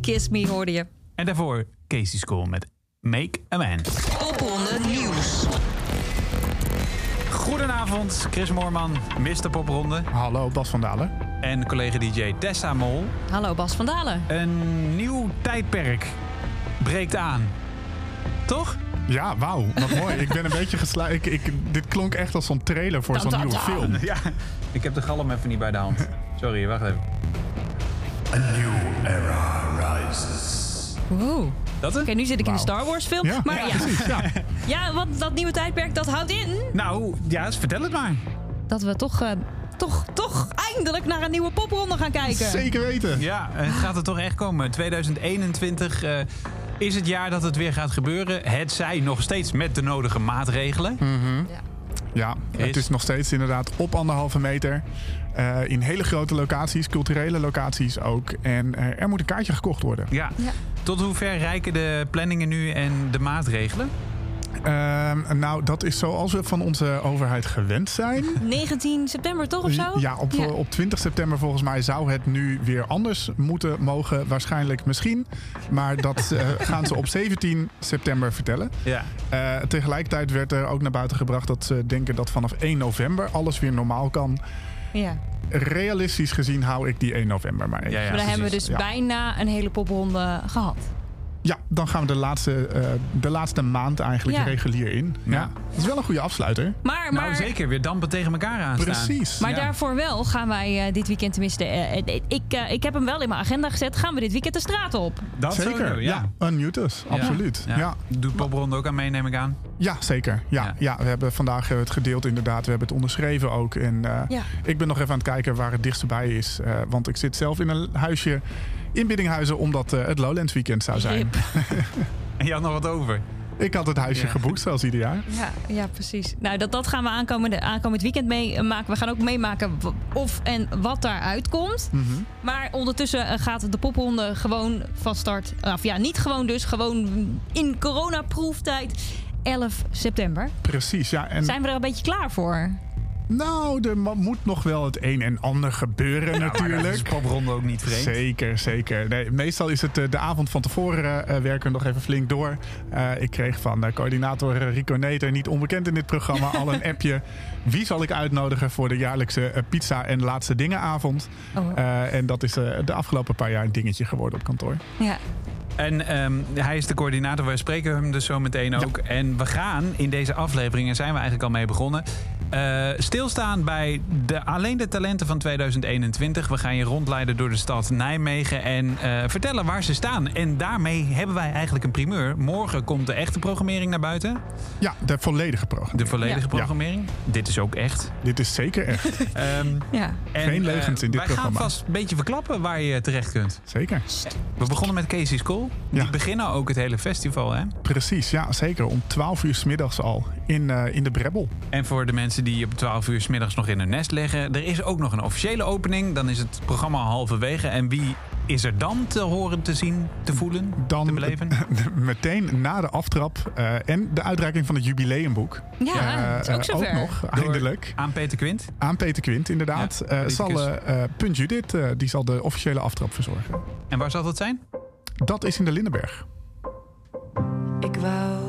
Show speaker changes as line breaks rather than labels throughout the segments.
Kiss Me
hoorde je.
En daarvoor Casey School met Make a Man.
Popronde nieuws.
Goedenavond, Chris Moorman, Mr. Popronde.
Hallo, Bas van Dalen.
En collega-dj Tessa Mol.
Hallo Bas van Dalen.
Een nieuw tijdperk breekt aan. Toch?
Ja, wauw, wat mooi. Ik ben een beetje ik, dit klonk echt als zo'n trailer voor zo'n nieuwe film.
Ja, ik heb de galm even niet bij de hand. Sorry, wacht even.
A new era rises.
Wow. Oké,
Dat het?
nu zit ik in de. Star Wars film.
Ja,
maar
ja,
ja,
precies. Ja.
ja, wat dat nieuwe tijdperk dat houdt in
Nou, ja, vertel het maar.
dat we toch, eh, toch, toch eindelijk naar een nieuwe popronde gaan kijken.
Zeker weten.
Ja, eh, gaat het toch echt komen? 2021 eh, is het jaar dat het weer gaat gebeuren. Het zij nog steeds met de nodige maatregelen.
Ja, het is nog steeds inderdaad op anderhalve meter. Eh, in hele grote locaties, culturele locaties ook. En eh, er moet een kaartje gekocht worden.
Ja.
Ja.
Tot hoever reiken de planningen nu en de maatregelen?
Ehm, nou, dat is zoals we van onze overheid gewend zijn.
19 september toch of zo?
Ja, op,
Ja.
op 20 september volgens mij zou het nu weer anders moeten mogen. Waarschijnlijk misschien. Maar dat eh, gaan ze op 17 september vertellen.
Ja.
Eh, tegelijkertijd werd er ook naar buiten gebracht dat ze denken dat vanaf 1 november alles weer normaal kan.
Ja.
Realistisch gezien hou ik die 1 november maar even.
Ja, ja.
maar dan hebben we dus
Ja.
bijna een hele popronde gehad.
Ja, dan gaan we de laatste, eh, de laatste maand eigenlijk
Ja.
regulier in. Ja.
Ja.
Dat is wel een goede afsluiter.
Maar,
Nou,
maar,
zeker. Weer dampen tegen elkaar aanstaan.
Precies.
maar
Ja.
daarvoor wel gaan wij eh, dit weekend tenminste... eh, ik, ik heb hem wel in mijn agenda gezet. Gaan we dit weekend de straat op?
Dat
Zeker, ja. Unmute us,
Ja.
absoluut. Ja.
Ja.
Ja.
Doet Popronde ook aan mee, neem ik aan.
zeker. Ja,
Ja.
ja. we hebben vandaag het gedeeld inderdaad. We hebben het onderschreven ook. En eh,
Ja.
ik ben nog even aan het kijken waar het dichtst bij is. Eh, want ik zit zelf in een huisje in Biddinghuizen... omdat eh, het Lowlands weekend zou zijn.
En je had nog wat over.
Ik had het huisje
Ja.
geboekt, zoals ieder jaar.
Ja, ja, precies. Nou, dat, dat gaan we aankomende, aankomend weekend meemaken. We gaan ook meemaken of en wat daaruit komt.
Mhm.
Maar ondertussen eh, gaat de popronde gewoon van start. Of ja, niet gewoon dus. Gewoon in coronaproeftijd. 11 september.
Precies, ja. En
Zijn we er een beetje klaar voor?
Nou, er mo- moet nog wel het een en ander gebeuren natuurlijk.
Dat is Popronde ook niet vreemd.
Zeker, zeker. Nee, meestal is het eh, de avond van tevoren eh, werken we nog even flink door. Eh, ik kreeg van eh, coördinator Rico Neter, niet onbekend in dit programma, al een appje. Wie zal ik uitnodigen voor de jaarlijkse pizza en laatste dingenavond?
Oh.
Eh, en dat is eh, de afgelopen paar jaar een dingetje geworden op kantoor.
Ja.
En ehm, hij is de coördinator. We spreken hem dus zo meteen ook. En we gaan in deze aflevering, en zijn we eigenlijk al mee begonnen... eh, stilstaan bij de, alleen de talenten van 2021. We gaan je rondleiden door de stad Nijmegen en eh, vertellen waar ze staan. En daarmee hebben wij eigenlijk een primeur. Morgen komt de echte programmering naar buiten.
Ja, de volledige programma.
De volledige
Ja.
programmering. Dit is ook echt.
Dit is zeker echt.
Ehm,
Ja.
en,
Geen leugens
eh,
in dit
wij
programma.
gaan vast een beetje verklappen waar je terecht kunt.
Zeker.
We begonnen met Casey School. Die beginnen ook het hele festival, hè?
Precies, ja, zeker. Om 12 uur 's middags al in, eh, in de Brebbel.
En voor de mensen die op 12 uur 's middags nog in hun nest liggen... er is ook nog een officiële opening. Dan is het programma al halverwege. En wie is er dan te horen, te zien, te voelen,
Dan
te beleven?
meteen na de aftrap eh, en de uitreiking van het jubileumboek.
Ja,
Eh,
het is ook
eh,
zover.
nog, eindelijk.
Aan Peter Quint.
Aan Peter Quint, inderdaad.
Ja,
Eh, zal Punt Judith, eh, die zal de officiële aftrap verzorgen.
En waar zal dat zijn?
Dat is in de Lindenberg.
Ik wou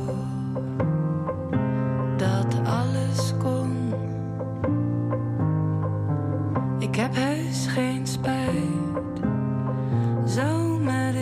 Ik heb heus geen spijt. Zomer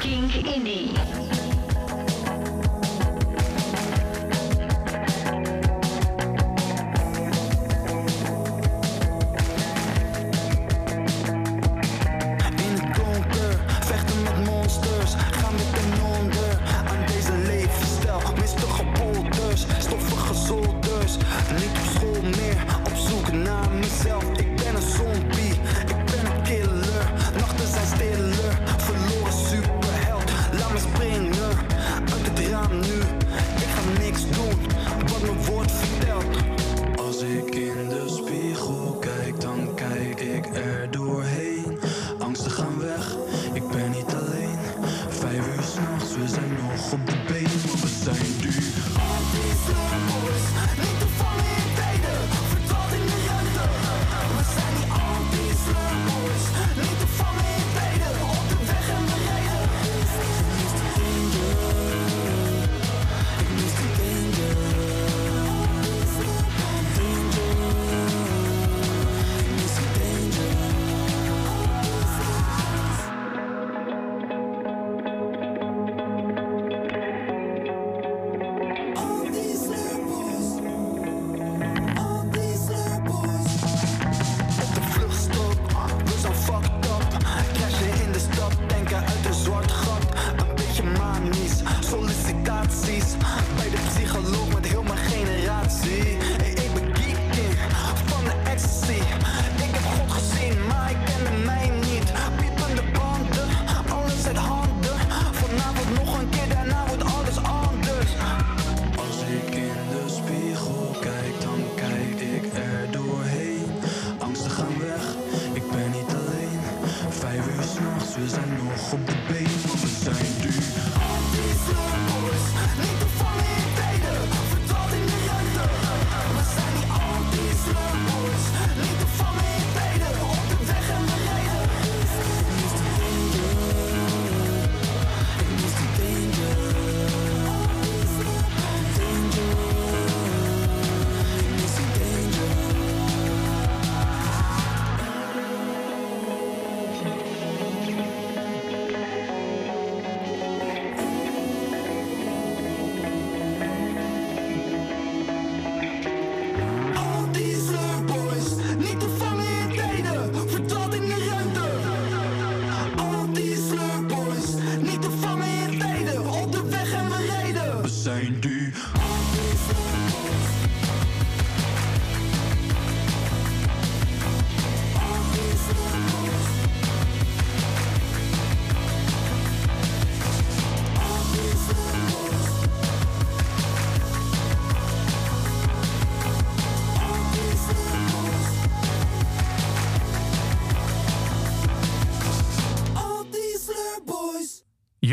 King Indie.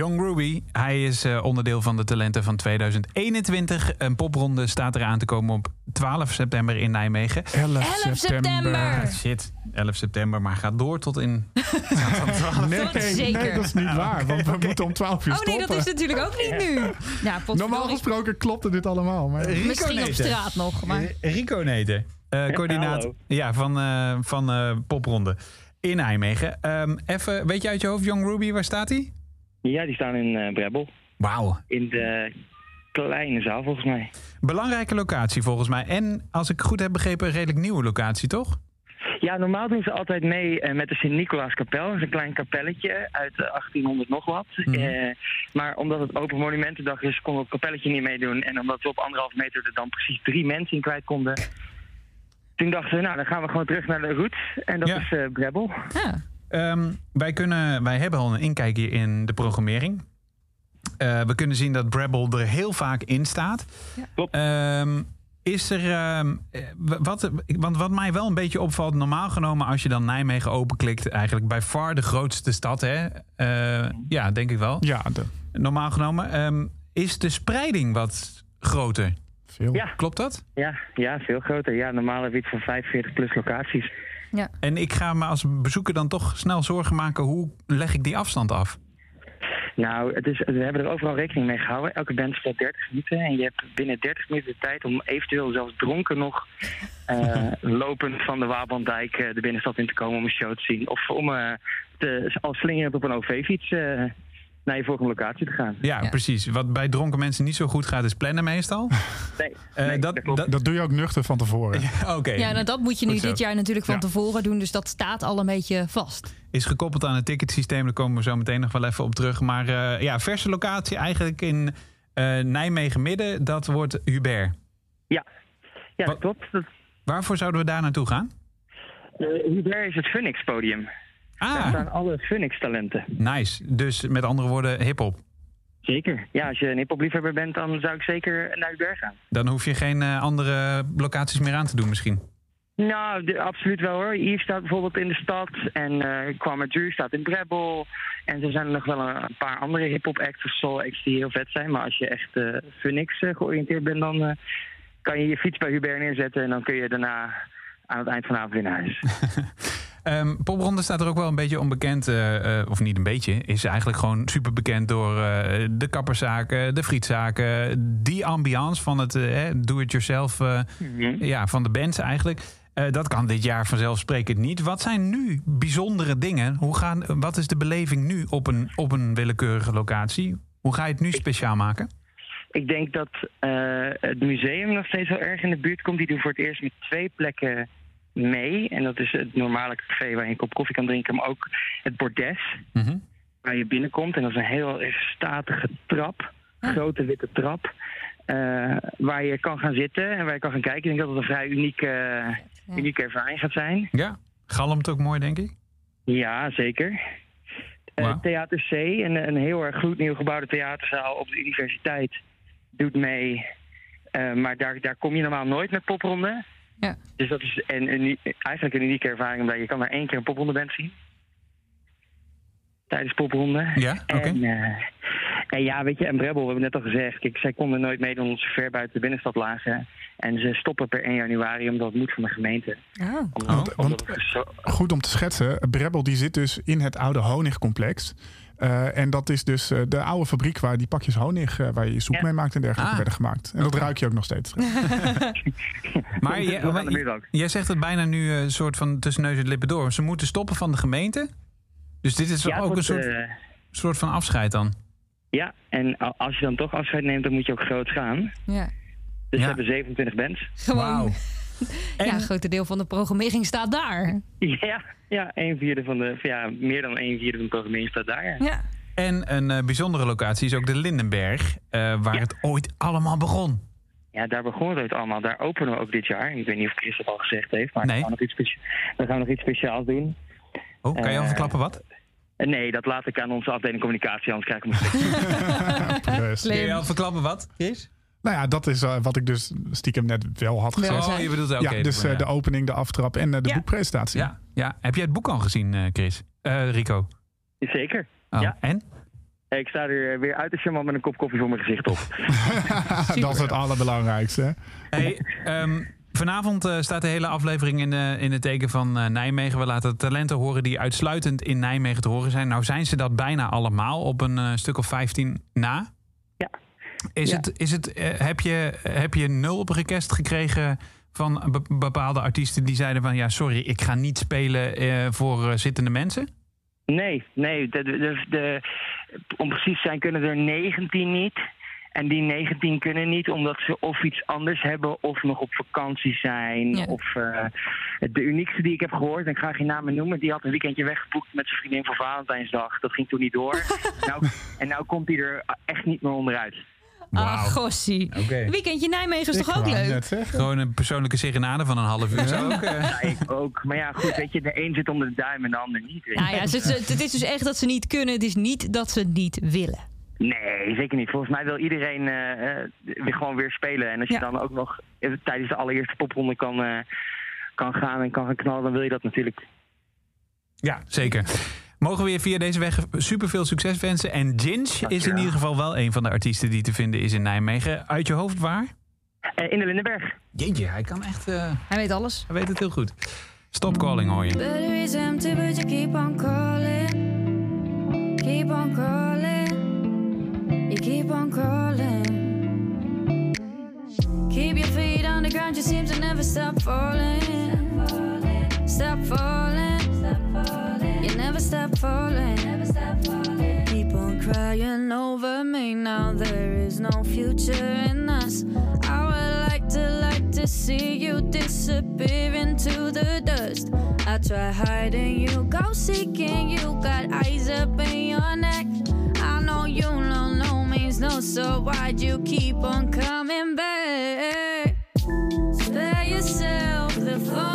Young Ruby, hij is eh, onderdeel van de talenten van 2021. Een popronde staat eraan te komen op 12 september in Nijmegen.
11,
11 september.
Shit, 11 september, maar gaat door tot in...
Nee,
Dat is zeker.
nee, dat is niet waar, want we moeten om 12 uur
Oh nee,
stoppen.
dat is natuurlijk ook niet nu. Ja.
Normaal gesproken klopte dit allemaal. Maar...
Misschien op straat nog, maar...
Rico Neten, eh coördinator
hallo.
ja, van, eh, van eh, popronde in Nijmegen. Ehm, even, weet je uit je hoofd, Young Ruby, waar staat hij?
Ja, die staan in eh Brebbel.
Wauw,
In de kleine zaal volgens mij.
belangrijke locatie volgens mij. En als ik goed heb begrepen, een redelijk nieuwe locatie, toch?
Ja, normaal doen ze altijd mee eh, met de Sint-Nicolaas-kapel. Dat is een klein kapelletje uit eh, 1800 nog wat.
Mhm.
Eh, maar omdat het Open Monumentendag is, kon het kapelletje niet meedoen. En omdat we op anderhalf meter er dan precies drie mensen in kwijt konden... Toen dachten we, nou, dan gaan we gewoon terug naar de roots. En dat
Ja.
is eh Brebbel.
Ja.
Ehm, wij, kunnen, wij hebben al een inkijkje in de programmering. Eh, we kunnen zien dat Brabble er heel vaak in staat.
Ja.
Klopt.
Ehm, is er. ehm, eh, wat, want wat mij wel een beetje opvalt, normaal genomen, als je dan Nijmegen openklikt, eigenlijk bij far de grootste stad, hè? Eh, ja, denk ik wel.
Ja, de,
Normaal genomen. ehm, is de spreiding wat groter?
veel.
Ja.
Klopt dat?
Ja, ja, veel groter. Ja, normaal heb je iets van 45 plus locaties.
En ik ga me als bezoeker dan toch snel zorgen maken, hoe leg ik die afstand af?
Nou, het is, we hebben er overal rekening mee gehouden. Elke band speelt 30 minuten. En je hebt binnen 30 minuten de tijd om eventueel zelfs dronken nog eh, lopend van de Wabandijk eh, de binnenstad in te komen om een show te zien. Of om eh, te, al slingerend op een OV-fiets eh, naar je volgende locatie te gaan.
Ja,
Ja.
precies. Wat bij dronken mensen niet zo goed gaat, is plannen meestal.
Nee,
Eh,
nee,
dat,
dat
doe je ook nuchter van tevoren.
Oké.
Ja, nou, dat moet je nu dit jaar natuurlijk van
Ja.
tevoren doen. Dus dat staat al een beetje vast.
Is gekoppeld aan het ticketsysteem. Daar komen we zo meteen nog wel even op terug. Maar eh, ja, verse locatie eigenlijk in eh, Nijmegen Midden. Dat wordt Hubert.
Ja,
Wat-
dat klopt. Dat,
Waarvoor zouden we daar naartoe gaan?
Hubert is het Phoenix-podium. Daar
Ah,
staan alle Phoenix-talenten.
nice. Dus met andere woorden, hip-hop.
Zeker. Ja, als je een hip-hop-liefhebber bent, dan zou ik zeker naar Hubert gaan.
Dan hoef je geen eh, andere locaties meer aan te doen, misschien.
Nou, de- absoluut wel hoor. Yves staat bijvoorbeeld in de stad en eh Kwamadru staat in Brebbel. En er zijn er nog wel een, paar andere hip-hop acts of soul acts die heel vet zijn. Maar als je echt eh Phoenix georiënteerd bent, dan kan je je fiets bij Hubert neerzetten. En dan kun je daarna aan het eind van de avond weer naar huis.
Ehm, Popronde staat er ook wel een beetje onbekend, eh, eh, of niet een beetje, is eigenlijk gewoon super bekend door eh, de kapperszaken, de frietzaken, die ambiance van het eh, do-it-yourself,
Mhm.
ja, van de bands eigenlijk. Dat kan dit jaar vanzelfsprekend niet. Wat zijn nu bijzondere dingen? Hoe gaan, wat is de beleving nu op een, op een willekeurige locatie? Hoe ga je het nu speciaal maken?
Ik denk dat het museum nog steeds wel erg in de buurt komt. Die doen voor het eerst met twee plekken mee. En dat is het normale café waar je een kop koffie kan drinken, maar ook het bordes.
Mhm.
waar je binnenkomt. En dat is een heel statige trap. Grote witte trap. eh, waar je kan gaan zitten en waar je kan gaan kijken. Ik denk dat het een vrij unieke, unieke ervaring gaat zijn.
Ja, galmt ook mooi, denk ik.
Ja, zeker. Eh,
Wauw.
Theater C, een, een heel erg gloednieuw gebouwde theaterzaal op de universiteit, doet mee. Eh, maar daar, daar kom je normaal nooit met popronde.
Ja.
Dus dat is een, eigenlijk een unieke ervaring, omdat je kan maar één keer een popronde zien. Tijdens popronde.
Ja, oké.
En, eh, en ja, weet je, en Brebbel, we hebben net al gezegd, kijk, zij konden nooit meedoen omdat ze ver buiten de binnenstad lagen. En ze stoppen per 1 januari omdat het moet van de gemeente.
Oh.
Omdat,
Want-
omdat
want-
het zo,
Goed om te schetsen. Brebbel die zit dus in het oude honigcomplex. Eh, en dat is dus eh, de oude fabriek waar die pakjes honing, eh, waar je je soep
Ja.
mee maakt en dergelijke,
Ah.
werden gemaakt. En dat ruik je ook nog steeds.
Maar jij, zegt het bijna nu een soort van tussen neus en lippen door. Ze moeten stoppen van de gemeente. Dus dit is
Ja,
ook een soort, soort van afscheid dan.
ja, en als je dan toch afscheid neemt, dan moet je ook groot gaan.
Ja.
Dus
Ja.
we hebben 27 bands.
Gewoon. Ja,
En-
een grote deel van de programmering staat daar.
Ja, ja, een vierde van de, ja, meer dan een vierde van de programmering staat daar. ja.
Ja.
En een eh, bijzondere locatie is ook de Lindenberg, eh, waar
Ja.
het ooit allemaal begon.
Ja, daar begonnen we het allemaal. Daar openen we ook dit jaar. Ik weet niet of Chris dat al gezegd heeft, maar
Nee.
we, gaan nog iets we gaan nog iets speciaals doen.
Oh, kan je al
Eh,
verklappen wat?
Nee, dat laat ik aan onze afdeling communicatie, anders krijg ik hem.
Kun je al verklappen wat, Chris?
Nou ja, dat is eh, wat ik dus stiekem net wel had gezegd.
Oh, je bedoelt
ja, dus eh, de opening, de aftrap en eh, de
Ja.
boekpresentatie.
ja, ja. Heb jij het boek al gezien, eh, Chris? Eh, Rico?
Zeker.
Oh,
Ja.
En?
Ik sta er weer uit de charmant met een kop koffie voor mijn gezicht op.
dat is het allerbelangrijkste.
Hey, ehm, vanavond eh, staat de hele aflevering in, eh, in het teken van eh, Nijmegen. We laten talenten horen die uitsluitend in Nijmegen te horen zijn. Nou zijn ze dat bijna allemaal op een stuk of 15 na. Is
Ja.
Het, is het, eh, heb, je, heb je nul op request gekregen van be- bepaalde artiesten die zeiden van... ja, sorry, ik ga niet spelen eh, voor eh, zittende mensen?
Nee, nee. De, de, de, de- om precies te zijn kunnen er 19 niet. En die 19 kunnen niet omdat ze of iets anders hebben of nog op vakantie zijn.
Ja.
Of eh, de uniekste die ik heb gehoord, en ik ga geen namen noemen, die had een weekendje weggeboekt met zijn vriendin voor Valentijnsdag. Dat ging toen niet door. nou, en nou komt hij er echt niet meer onderuit.
Ah, gossie. Weekendje Nijmegen is
Ik
toch ook leuk?
net.
Gewoon een persoonlijke serenade van een half uur. Zou ook,
Ja, ik ook. Maar ja, goed, weet je, de een zit onder de duim en de ander niet. weet je.
Nou ja, ze- ze- het is dus echt dat ze niet kunnen. Het is niet dat ze niet willen.
Nee, zeker niet. Volgens mij wil iedereen eh, eh, weer gewoon weer spelen. En als je
Ja.
dan ook nog eh, tijdens de allereerste popronde kan, eh, kan gaan en kan gaan knallen, dan wil je dat natuurlijk.
Ja, zeker. Mogen we je via deze weg super veel succes wensen. En Ginge is in ieder geval wel een van de artiesten die te vinden is in Nijmegen. Uit je hoofd waar?
Eh, in de Lindenberg.
Jeetje, hij kan echt. eh,
Hij weet alles.
hij weet het heel goed. Stop calling hoor je.
Better is empty, but you keep on calling. Keep on calling. You keep on calling. Keep your feet on the ground, you seem to never stop falling. Stop falling. Stop falling. Never stop falling. Keep on crying over me. Now there is no future in us. I would like to like to see you disappear into the dust. I try hiding you, go seeking you. Got eyes up in your neck. I know you know no means no, so why'd you keep on coming back? Spare yourself the phone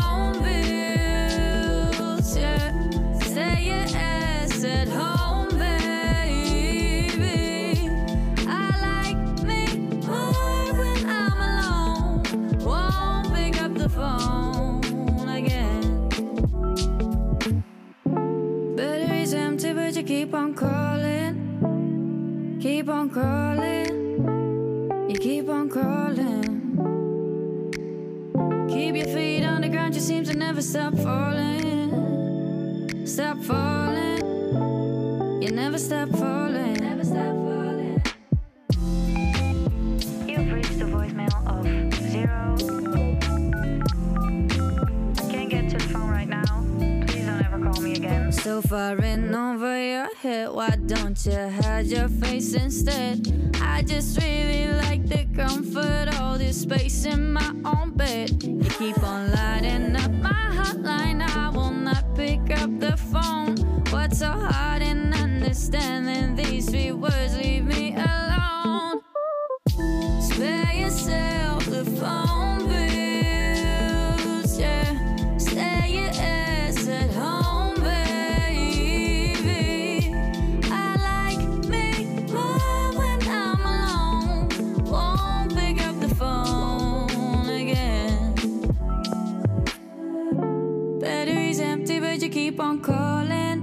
you keep on calling. Keep on calling. You keep on calling. Keep your feet on the ground, you seem to never stop falling. Stop falling. You never stop falling. Never stop falling. So far in over your head, why don't you hide your face instead? I just really like the comfort, all this space in my own bed. You keep on lighting up my hotline, I will not pick up the phone. What's so hard in understanding these three words? Leave me on calling.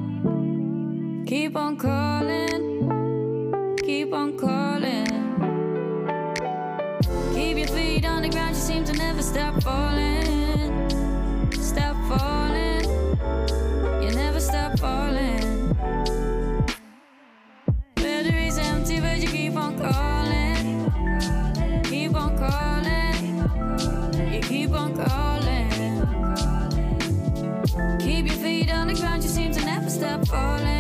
Keep on calling. Keep on calling. Keep your feet on the ground, you seem to never stop falling. Falling.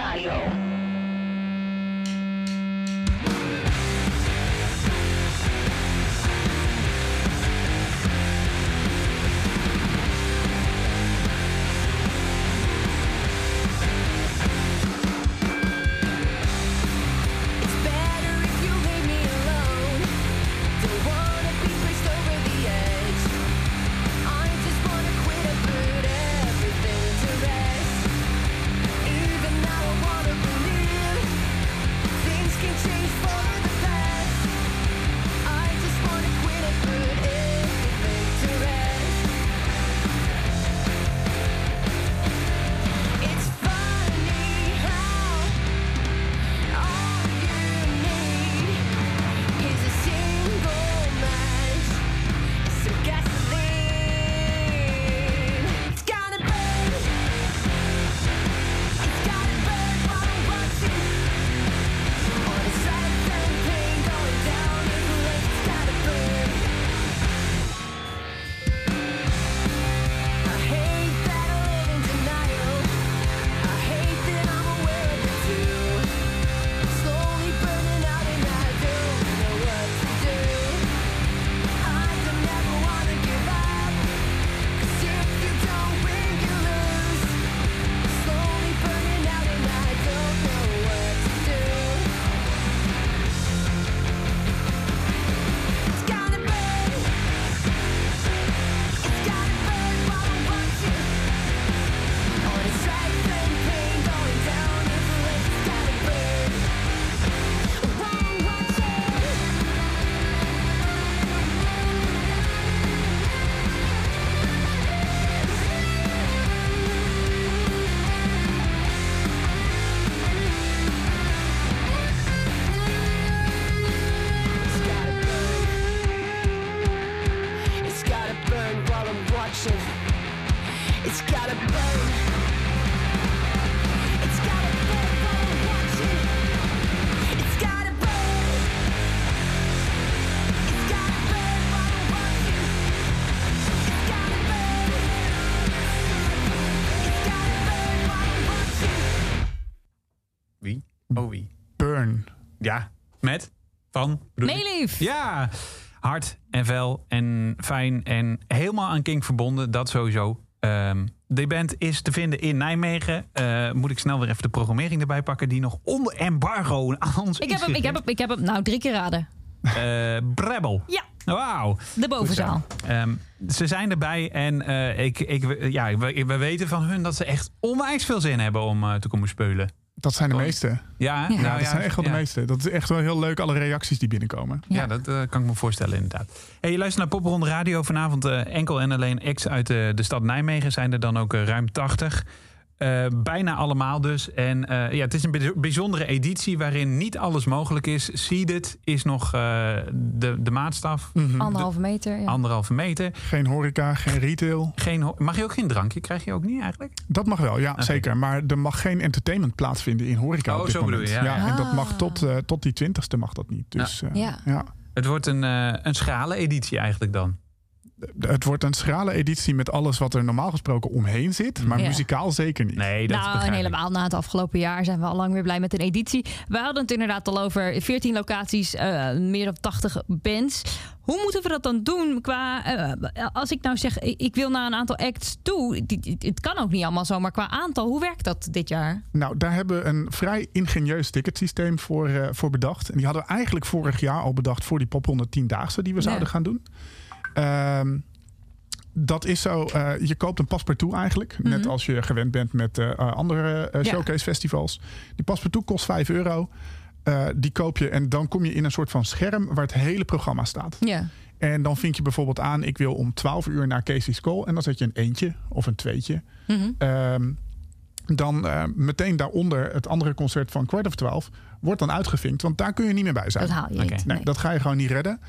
Pop Radio.
Je?
Meelief.
Ja, hard en fel en fijn en helemaal aan Kink verbonden. Dat sowieso. Ehm de band is te vinden in Nijmegen. Eh, moet ik snel weer even de programmering erbij pakken... die nog onder embargo aan ons
Ik heb hem, ik heb hem, ik heb hem nou drie keer raden.
Eh, Brebbel.
Ja,
Wauw.
de bovenzaal.
Ehm, ze zijn erbij en eh, ik, ik, ja, we, we weten van hun dat ze echt onwijs veel zin hebben om te komen spelen.
Dat zijn de
Oh.
meeste.
Ja,
Ja,
nou
dat zijn echt wel
ja.
de meeste. Dat is echt wel heel leuk, alle reacties die binnenkomen.
Ja,
Ja.
dat eh, kan ik me voorstellen inderdaad. Hey, je luistert naar Popronde Radio. Vanavond eh, enkel en alleen ex uit de, de stad Nijmegen. Zijn er dan ook eh, ruim 80. Eh, bijna allemaal dus. En eh, ja, het is een bij- bijzondere editie waarin niet alles mogelijk is. Seeded is nog eh, de, de maatstaf.
Mhm.
Anderhalve meter. Ja.
Anderhalve meter.
Geen horeca, geen retail.
Geen, ho- mag je ook geen drankje? Krijg je ook niet eigenlijk?
Dat mag wel, ja, zeker. Maar er mag geen entertainment plaatsvinden in horeca
Oh,
op dit
zo bedoel je, ja.
en dat mag
Ah.
tot, eh, tot die twintigste mag dat niet. Dus eh,
Ja.
ja.
Het wordt een, eh, een schrale editie eigenlijk dan.
Het wordt een schrale editie met alles wat er normaal gesproken omheen zit. Maar
Ja.
muzikaal zeker niet.
Nee, dat
nou, en helemaal na het afgelopen jaar zijn we al lang weer blij met een editie. We hadden het inderdaad al over 14 locaties, eh, meer dan 80 bands. Hoe moeten we dat dan doen qua... eh, als ik nou zeg, ik wil naar een aantal acts toe. Het kan ook niet allemaal zo, maar qua aantal, hoe werkt dat dit jaar?
Nou, daar hebben we een vrij ingenieus ticketsysteem voor, eh, voor bedacht. En die hadden we eigenlijk vorig jaar al bedacht voor die Popronde 10-daagse die we
Ja.
zouden gaan doen. Ehm, dat is zo, eh, je koopt een paspartout eigenlijk. Net als je gewend bent met eh, eh, andere
Ja.
showcase festivals. Die paspartout kost 5 euro. Die koop je en dan kom je in een soort van scherm waar het hele programma staat.
Ja.
En dan vind je bijvoorbeeld aan, ik wil om 12 uur naar Casey's Call. En dan zet je een eentje of een tweetje.
Mhm.
Ehm, dan meteen daaronder het andere concert van kwart of twaalf wordt dan uitgevinkt. Want daar kun je niet meer bij zijn.
Dat haal je niet.
Nee, dat ga je gewoon niet redden.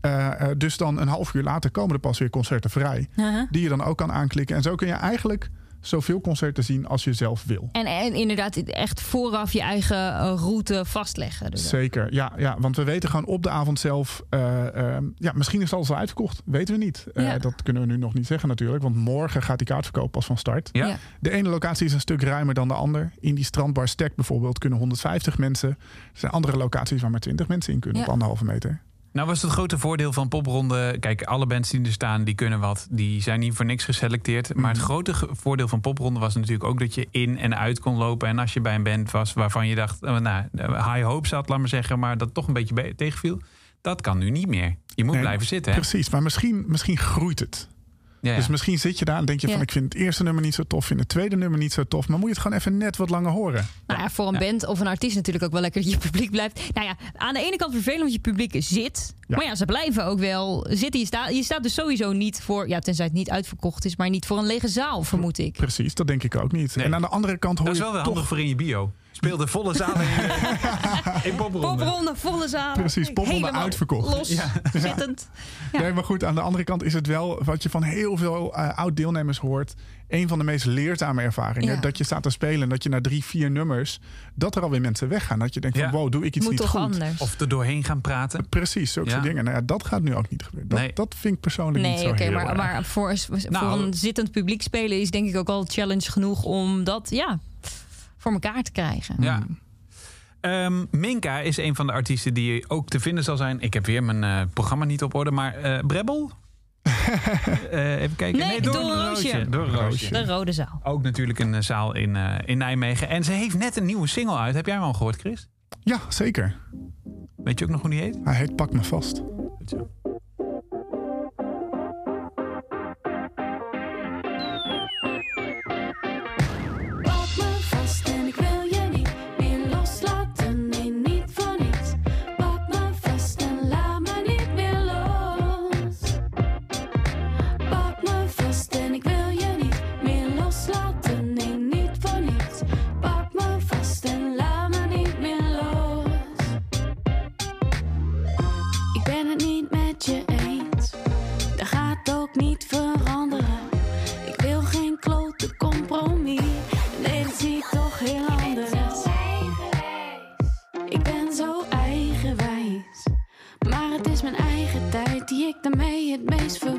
Eh, eh, dus dan een half uur later komen er pas weer concerten vrij.
Uh-huh.
Die je dan ook kan aanklikken. En zo kun je eigenlijk zoveel concerten zien als je zelf wil.
En, en inderdaad, echt vooraf je eigen eh, route vastleggen. Dus
Zeker, ja, ja. Want we weten gewoon op de avond zelf... eh, ehm, ja, misschien is alles al uitverkocht. Weten we niet. Eh,
Ja.
Dat kunnen we nu nog niet zeggen natuurlijk. Want morgen gaat die kaartverkoop pas van start.
Ja.
Ja.
De ene locatie is een stuk ruimer dan de ander. In die strandbar Stek bijvoorbeeld kunnen 150 mensen. Er zijn andere locaties waar maar 20 mensen in kunnen
Ja.
op anderhalve meter.
Nou was het grote voordeel van popronde... Kijk, alle bands die er staan, die kunnen wat. Die zijn niet voor niks geselecteerd. Maar het grote ge- voordeel van popronde was natuurlijk ook... dat je in en uit kon lopen. En als je bij een band was waarvan je dacht... eh, nou, high hope zat, laat maar zeggen... maar dat toch een beetje be- tegenviel... dat kan nu niet meer. Je moet
Nee,
blijven zitten, hè?
Precies, maar misschien, misschien groeit het.
Ja, ja.
Dus misschien zit je daar en denk je
Ja.
van... ik vind het eerste nummer niet zo tof, vind het tweede nummer niet zo tof. Maar moet je het gewoon even net wat langer horen.
Nou ja, voor een
Ja.
band of een artiest natuurlijk ook wel lekker dat je publiek blijft. Nou ja, aan de ene kant vervelend want je publiek zit.
Ja.
Maar ja, ze blijven ook wel zitten. Je staat, je staat dus sowieso niet voor, ja, tenzij het niet uitverkocht is, maar niet voor een lege zaal, vermoed ik.
Precies, dat denk ik ook niet.
Nee.
En aan de andere kant hoor
dat is
je
wel weer
toch...
handig voor in je bio. Speel de volle zalen in, in popronde.
Popronde, volle zaal.
Precies, popronde
Helemaal
uitverkocht.
Los, zittend. Ja.
Nee, maar goed, aan de andere kant is het wel wat je van heel veel eh, oud-deelnemers hoort. Een van de meest leerzame ervaringen.
Ja.
Dat je staat te spelen en dat je na drie, vier nummers. dat er alweer mensen weggaan. Dat je denkt:
Ja.
van wow, doe ik iets
Moet
niet
toch
goed?
anders.
Of er doorheen gaan praten.
Precies, zulke
Ja.
soort dingen. Nou ja, dat gaat nu ook niet gebeuren. Dat,
Nee.
dat vind ik persoonlijk niet
Nee,
zo
oké,
heel
maar,
erg.
maar voor, voor
Nou,
een zittend publiek spelen is denk ik ook al challenge genoeg om dat, ja, voor elkaar te krijgen.
Ja. Ehm, Minka is een van de artiesten die ook te vinden zal zijn. Ik heb weer mijn eh, programma niet op orde, maar eh Brebbel? Eh, even kijken.
Nee, door een roosje.
Door een roosje.
De Rode Zaal.
Ook natuurlijk een zaal in, eh, in Nijmegen. En ze heeft net een nieuwe single uit. Heb jij hem al gehoord, Chris?
Ja, zeker.
Weet je ook nog hoe die heet?
Hij heet Pak me vast.
Goed zo.
Ik daarmee het meest verklooi.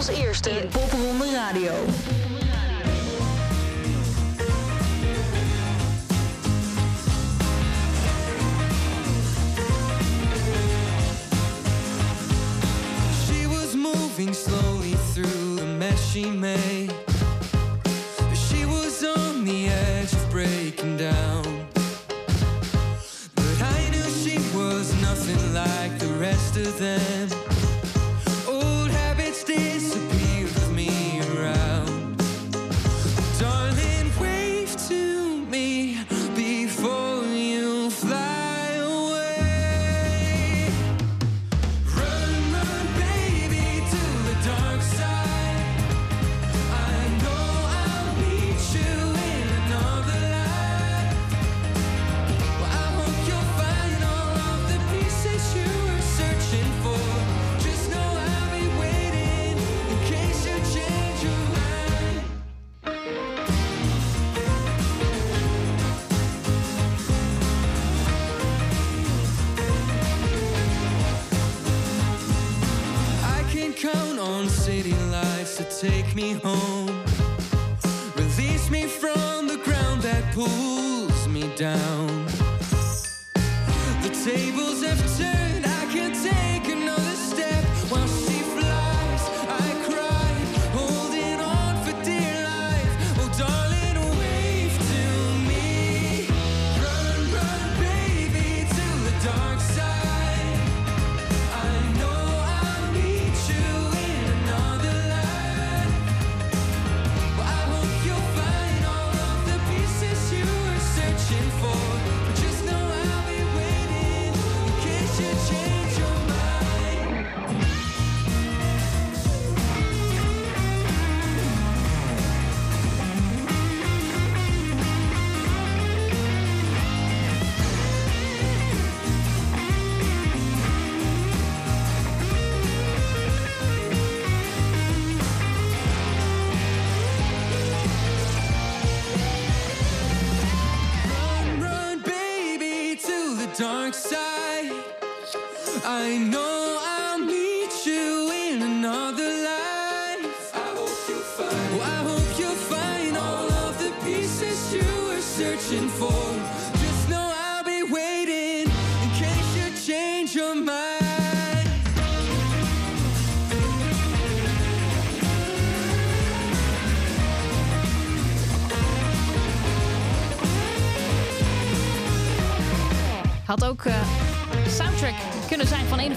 als eerste in Popronde Radio.
She was moving slowly through the mess she made.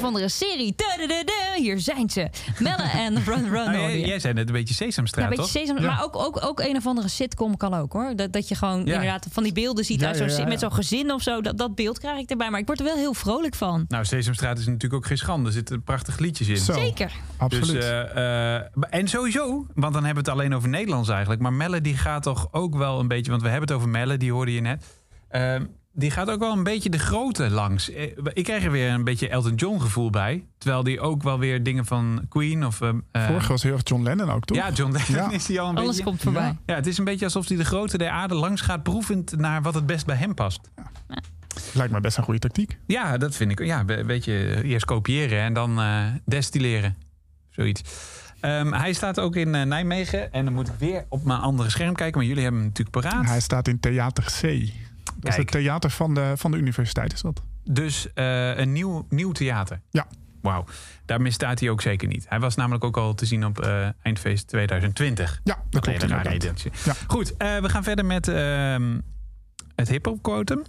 of
de serie. Hier zijn ze. Melle en Run Run.
Nou, jij, jij net een beetje Sesamstraat, ja,
een beetje Sesam. Maar ook, ook, ook een of andere sitcom kan ook, hoor. Dat, dat je gewoon inderdaad van die beelden ziet uit
zo,
met zo'n gezin of zo. Dat, dat beeld krijg ik erbij. Maar ik word er wel heel vrolijk van.
Nou, Sesamstraat is natuurlijk ook geen schande. Er zitten prachtige liedjes in.
Zeker.
Absoluut.
Dus, eh, eh, en sowieso, want dan hebben we het alleen over Nederlands eigenlijk. Maar Melle die gaat toch ook wel een beetje... Want we hebben het over Melle, die hoorde je net. Ehm, die gaat ook wel een beetje de grote langs. Eh, Ik krijg er weer een beetje Elton John gevoel bij. Terwijl die ook wel weer dingen van Queen of... eh, eh,
Vorige was heel erg John Lennon ook, toch?
Ja, John Lennon
Ja.
is die al een
Alles
beetje...
komt voorbij.
Ja, het is een beetje alsof hij de grootte der aarde langs gaat proevend naar wat het best bij hem past.
Lijkt me best een goede tactiek.
Ja, dat vind ik. Ja, een beetje eerst kopiëren en dan eh, destilleren. Zoiets. Ehm, hij staat ook in Nijmegen. En dan moet ik weer op mijn andere scherm kijken. Maar jullie hebben hem natuurlijk paraat.
Hij staat in Theater C. Dat is het theater van de, van de universiteit, is dat?
Dus eh, een nieuw, nieuw theater.
Ja.
Wauw. Daar misstaat hij ook zeker niet. Hij was namelijk ook al te zien op eh, Eindfeest 2020.
Ja, dat klopt
een hele rare
inderdaad. Ja.
Goed, eh, we gaan verder met ehm, het hip-hop quotum.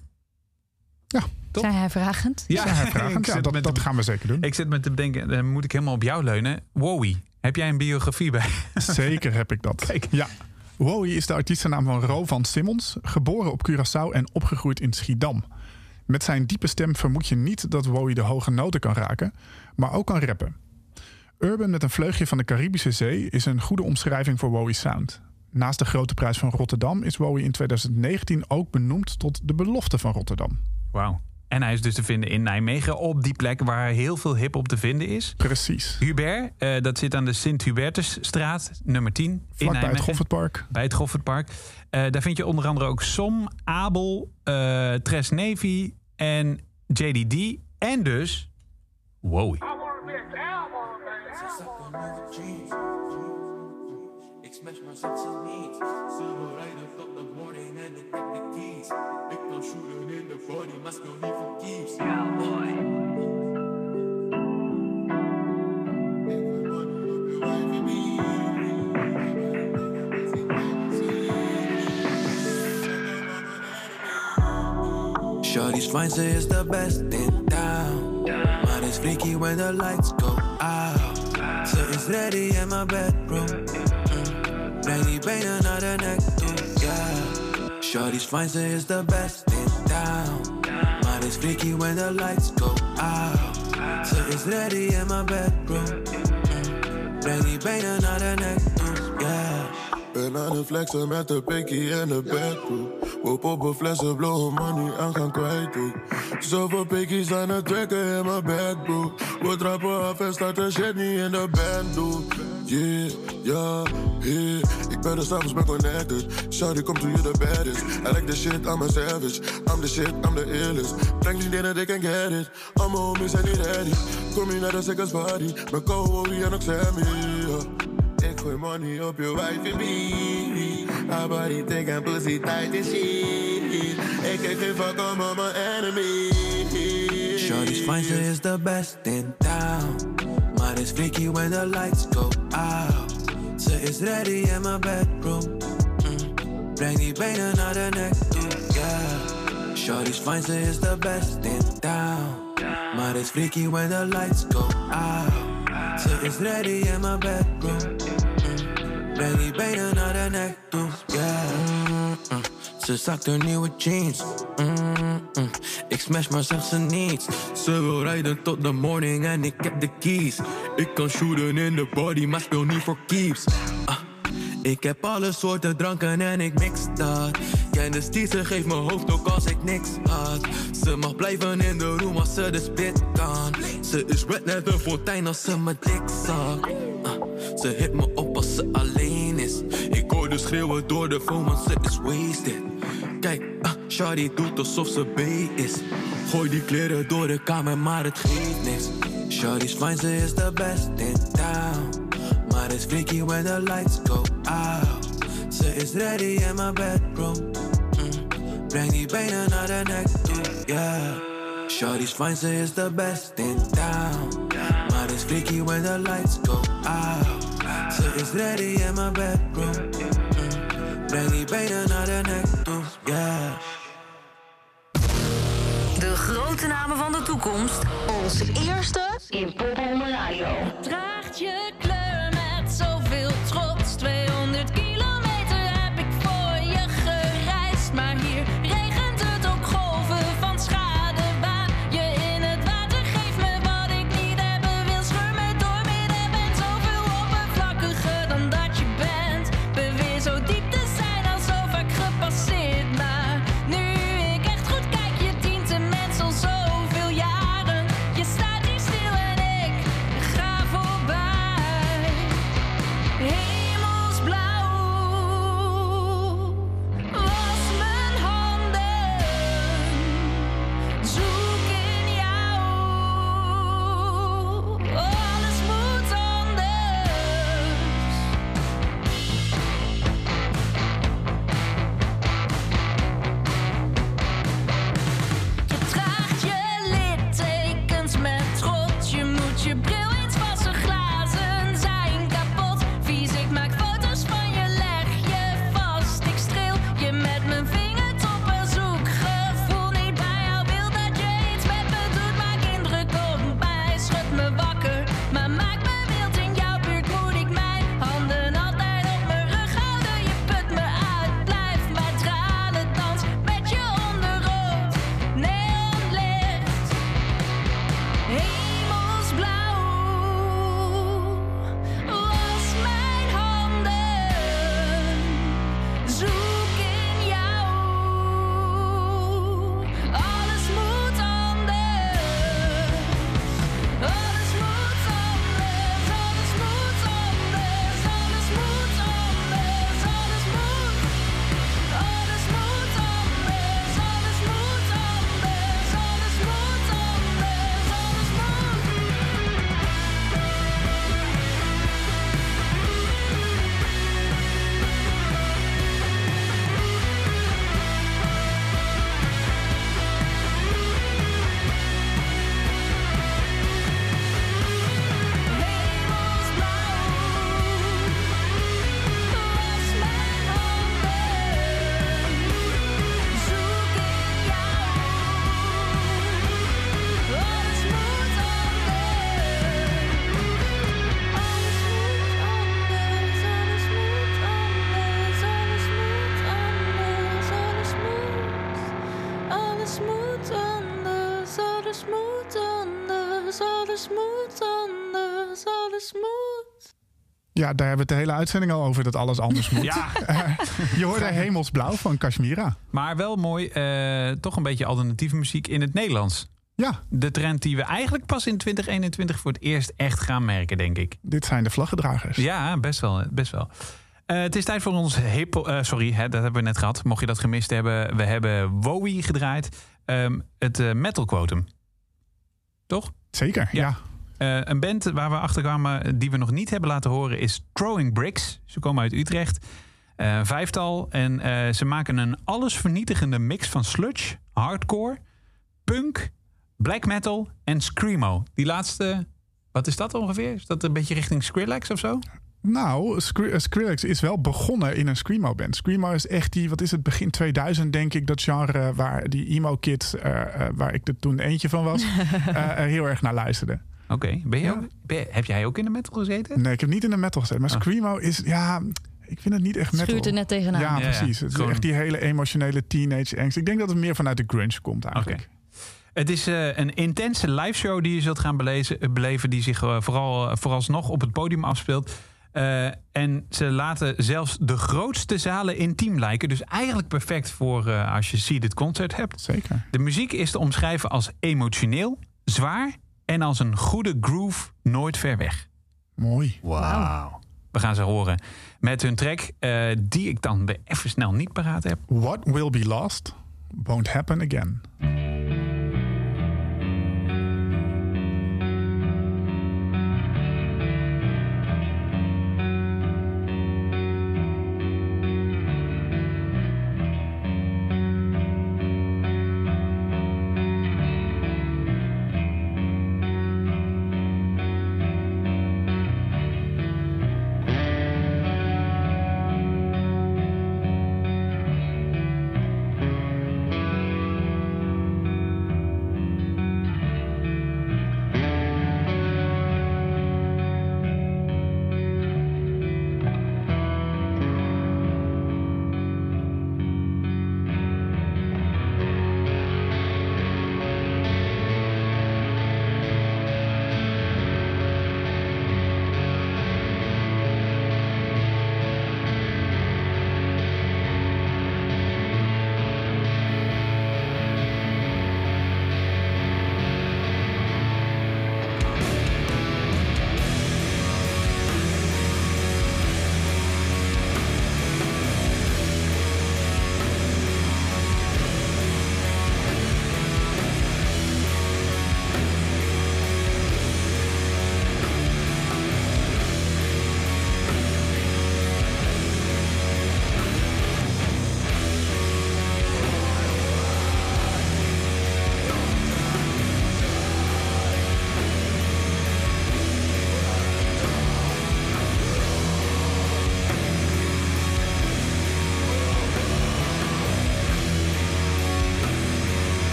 Top.
Zei hij vragend?
Ja, hij vraagt.
ik
Ja,
zit
dat,
met
dat gaan we zeker doen.
Ik zit me te bedenken, dan moet ik helemaal op jou leunen. Wowie, heb jij een biografie bij?
Zeker heb ik dat.
Kijk.
Ja. Wowie is de artiestennaam van Ro van Simmons, geboren op Curaçao en opgegroeid in Schiedam. Met zijn diepe stem vermoed je niet dat Wowie de hoge noten kan raken, maar ook kan rappen. Urban met een vleugje van de Caribische Zee is een goede omschrijving voor Wowie's sound. Naast de Grote Prijs van Rotterdam is Wowie in 2019 ook benoemd tot de belofte van Rotterdam.
Wauw. En hij is dus te vinden in Nijmegen, op die plek waar heel veel hip-hop te vinden is.
Precies.
Hubert, eh, dat zit aan de Sint-Hubertusstraat, nummer 10. in
Vlak bij het
Nijmegen.
Goffertpark.
Bij het Goffertpark. Eh, daar vind je onder andere ook Som, Abel, eh Tres Navy en JDD. En dus Wowie.
Ik de body, maar speel niet voor keeps. Shorty's fine, ze is the best in town. Maar is freaky when the lights go out. Ze is ready in my bedroom. Mm. Breng die benen naar de nek toe, yeah. Shorty's fine, ze is the best in town. Maar is freaky when the lights go out. Ze is ready in my bedroom. Mm. Breng die benen naar de nek toe, yeah.
Ben aan het flexen met de pikkie in de bedroom. We poppen flessen, blowen money en gaan kwijt ook. Zoveel pikkies aan het trekken in mijn bro. We trappen af en starten shit niet in de band, dude. Yeah, ja, yeah. Ik ben er s'avonds ben connected. Shawty, come to you the baddest. I like the shit, I'm a savage. I'm the shit, I'm the illest. Breng die dingen, they can get it. All my homies zijn niet ready. Kom je naar de seconds party. Met Cody en ook Sammy, yeah. Gooi money op je wife beat. Haar body thick en pussy tight as shit. Geef fuck op mijn enemy.
Shorty's fine, ze is the best in town. Maar is freaky when the lights go out. Ze is ready in my bedroom. Mm. Breng die benen naar de nek yeah. Shorty's fine, ze is the best in town. Maar is freaky when the lights go out. Ze is ready in my bedroom. Mm. Breng die benen naar de nek toe, yeah. Ze zakt nieuwe jeans. Mm-mm. Ik smash maar zegt ze niets. Ze wil rijden tot de morning en ik heb de keys. Ik kan shooten in de body, maar speel niet voor keeps. Ah. Ik heb alle soorten dranken en ik mix dat. Ze geeft mijn hoofd ook als ik niks had. Ze mag blijven in de room als ze de spit kan. Ze is red net een fontein als ze me dik zag. Ah, Ze hit me op ze alleen is. Ik hoor de schreeuwen door de phone, want ze is wasted. Kijk, ah, Shawty doet alsof ze B is. Gooi die kleren door de kamer, maar het geeft niks. Shawty's fine, ze is the best in town. Maar it's freaky when the lights go out. Ze is ready in my bedroom. Mm. Breng die benen naar de nek toe, yeah. Shawty's fine, ze is the best in town. Maar it's freaky when the lights go out. Is ready in my bedroom. Mm. Breng die benen naar de nek toe, yeah.
De grote namen van de toekomst. Onze eerste in Pop Radio.
Draagt je kleur
Ja, daar hebben we het de hele uitzending al over dat alles anders moet.
Ja.
Je hoorde Hemelsblauw van Kashmira.
Maar wel mooi, eh, toch een beetje alternatieve muziek in het Nederlands.
Ja.
De trend die we eigenlijk pas in 2021 voor het eerst echt gaan merken, denk ik.
Dit zijn de vlaggedragers.
Ja, best wel. Best wel. Eh, het is tijd voor ons hip. eh, sorry, hè, dat hebben we net gehad. Mocht je dat gemist hebben, we hebben Wowie gedraaid. Ehm, het eh, Metal Quotum. Toch?
Zeker, ja.
Eh, een band waar we achter kwamen die we nog niet hebben laten horen is Throwing Bricks. Ze komen uit Utrecht. Eh, een vijftal. En eh, ze maken een allesvernietigende mix van sludge, hardcore, punk, black metal en screamo. Die laatste, wat is dat ongeveer? Is dat een beetje richting Skrillex of zo?
Nou, Skri- eh, Skrillex is wel begonnen in een Screamo-band. Screamo is echt die, wat is het, begin 2000 denk ik, dat genre waar die emo-kids, eh, eh, waar ik er toen eentje van was, eh, heel erg naar luisterde.
Oké, ben je ook- ben je- heb jij ook in de metal gezeten?
Nee, ik heb niet in de metal gezeten, maar
Ah.
Screamo is, ja, ik vind het niet echt metal.
Schuurt er net tegenaan.
Ja,
Ja, ja.
precies. Het is echt die hele emotionele teenage angst. Ik denk dat het meer vanuit de grunge komt eigenlijk.
Het is eh, een intense liveshow die je zult gaan belezen, beleven, die zich eh, vooral eh, vooralsnog op het podium afspeelt. Eh, en ze laten zelfs de grootste zalen intiem lijken. Dus eigenlijk perfect voor eh, als je ziet het concert hebt.
Zeker.
De muziek is te omschrijven als emotioneel, zwaar en als een goede groove nooit ver weg.
Mooi.
Wauw. We gaan ze horen met hun track, eh, die ik dan weer even snel niet paraat heb.
What will be lost won't happen again.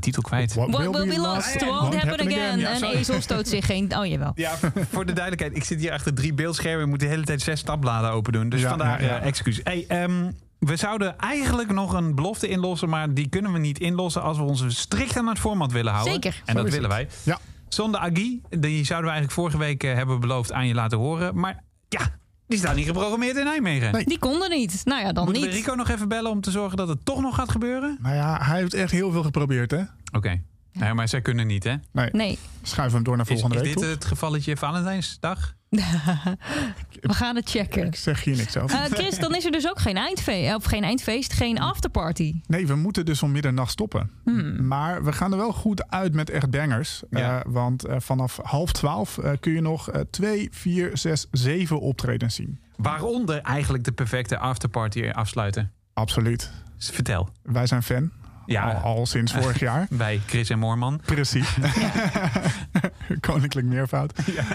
Die titel kwijt.
What will be lost won't happen again.
Ja, sorry.
ezel stoot zich geen... Oh, jawel.
Ja, voor de duidelijkheid. Ik zit hier achter drie beeldschermen. Ik moet de hele tijd zes tabbladen open doen. Dus
Ja,
vandaar
ja, ja.
eh, excuus. Hey, ehm, we zouden eigenlijk nog een belofte inlossen. Maar die kunnen we niet inlossen als we ons strikt aan het format willen houden.
Zeker.
En dat willen wij.
Ja.
Zonder Agi, die zouden we eigenlijk vorige week eh, hebben beloofd aan je laten horen. Maar ja, die staat niet geprogrammeerd in Nijmegen.
Nee.
Die konden niet. Nou ja, dan
Moeten
niet.
Rico nog even bellen om te zorgen dat het toch nog gaat gebeuren?
Nou ja, hij heeft echt heel veel geprobeerd, hè?
Oké. Ja, maar zij kunnen niet, hè?
Nee.
Nee.
Schuiven hem door naar
Is,
volgende
is
week,
dit
toch?
het gevalletje Valentijnsdag?
We gaan het checken.
Ik zeg hier niks over.
Eh, Chris, dan is er dus ook geen eindfeest. Of geen eindfeest, geen afterparty.
Nee, we moeten dus om middernacht stoppen.
Hmm.
Maar we gaan er wel goed uit met echt bangers.
Ja.
Eh, want eh, vanaf half twaalf eh, kun je nog eh, twee, vier, zes, zeven optredens zien.
Waaronder eigenlijk de perfecte afterparty afsluiten.
Absoluut.
Dus Vertel.
Wij zijn fan.
Ja.
Al, al sinds vorig jaar.
Wij, Chris en Moorman.
Precies. Koninklijk meervoud.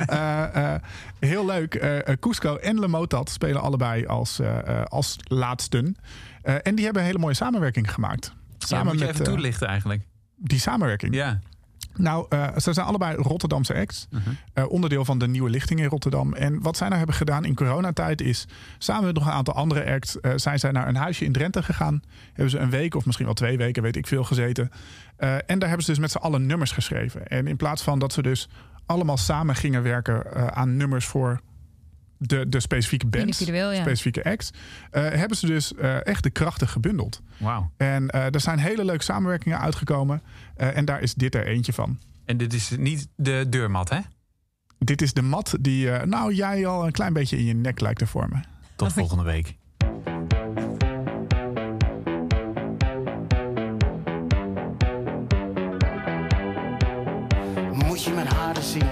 Eh, eh, heel leuk. Eh, Cusco en Le Motat spelen allebei als, als laatsten. En die hebben een hele mooie samenwerking gemaakt.
Ja,
Samen
moet je
met
even toelichten eigenlijk.
die samenwerking.
Ja.
Nou, eh, ze zijn allebei Rotterdamse acts.
Mhm.
Eh, onderdeel van de Nieuwe Lichting in Rotterdam. En wat zij nou hebben gedaan in coronatijd is... samen met nog een aantal andere acts... eh, zijn zij naar een huisje in Drenthe gegaan. Hebben ze een week of misschien wel twee weken, weet ik veel, gezeten. En daar hebben ze dus met z'n allen nummers geschreven. En in plaats van dat ze dus allemaal samen gingen werken... aan nummers voor de, de specifieke bands,
ja.
specifieke acts... eh, hebben ze dus eh, echt de krachten gebundeld.
Wauw.
En eh, er zijn hele leuke samenwerkingen uitgekomen. eh, en daar is dit er eentje van.
En dit is niet de deurmat, hè?
Dit is de mat die nou jij al een klein beetje in je nek lijkt te vormen.
Tot volgende week.
Moet je mijn haren zien,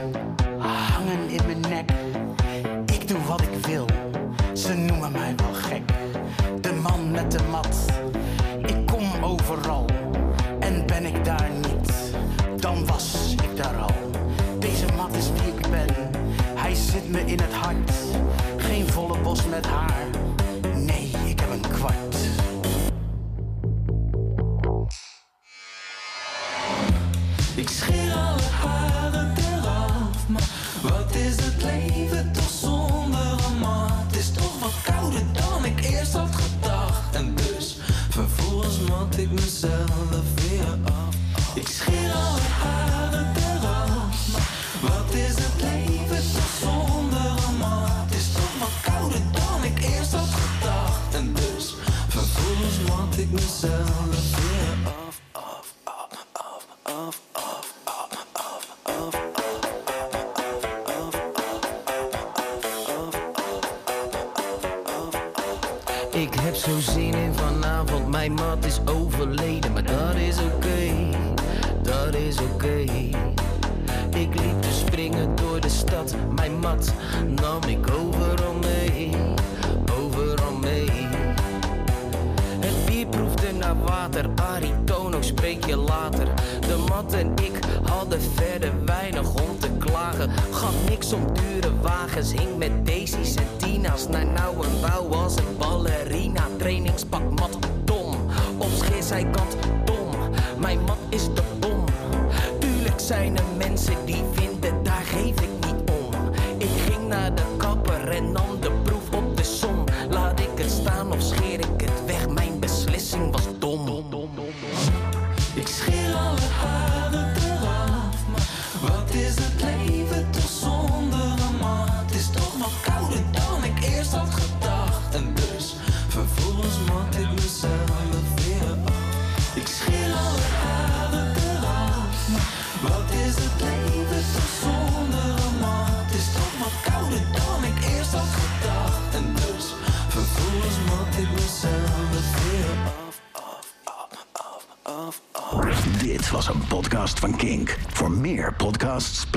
Ik schiet al.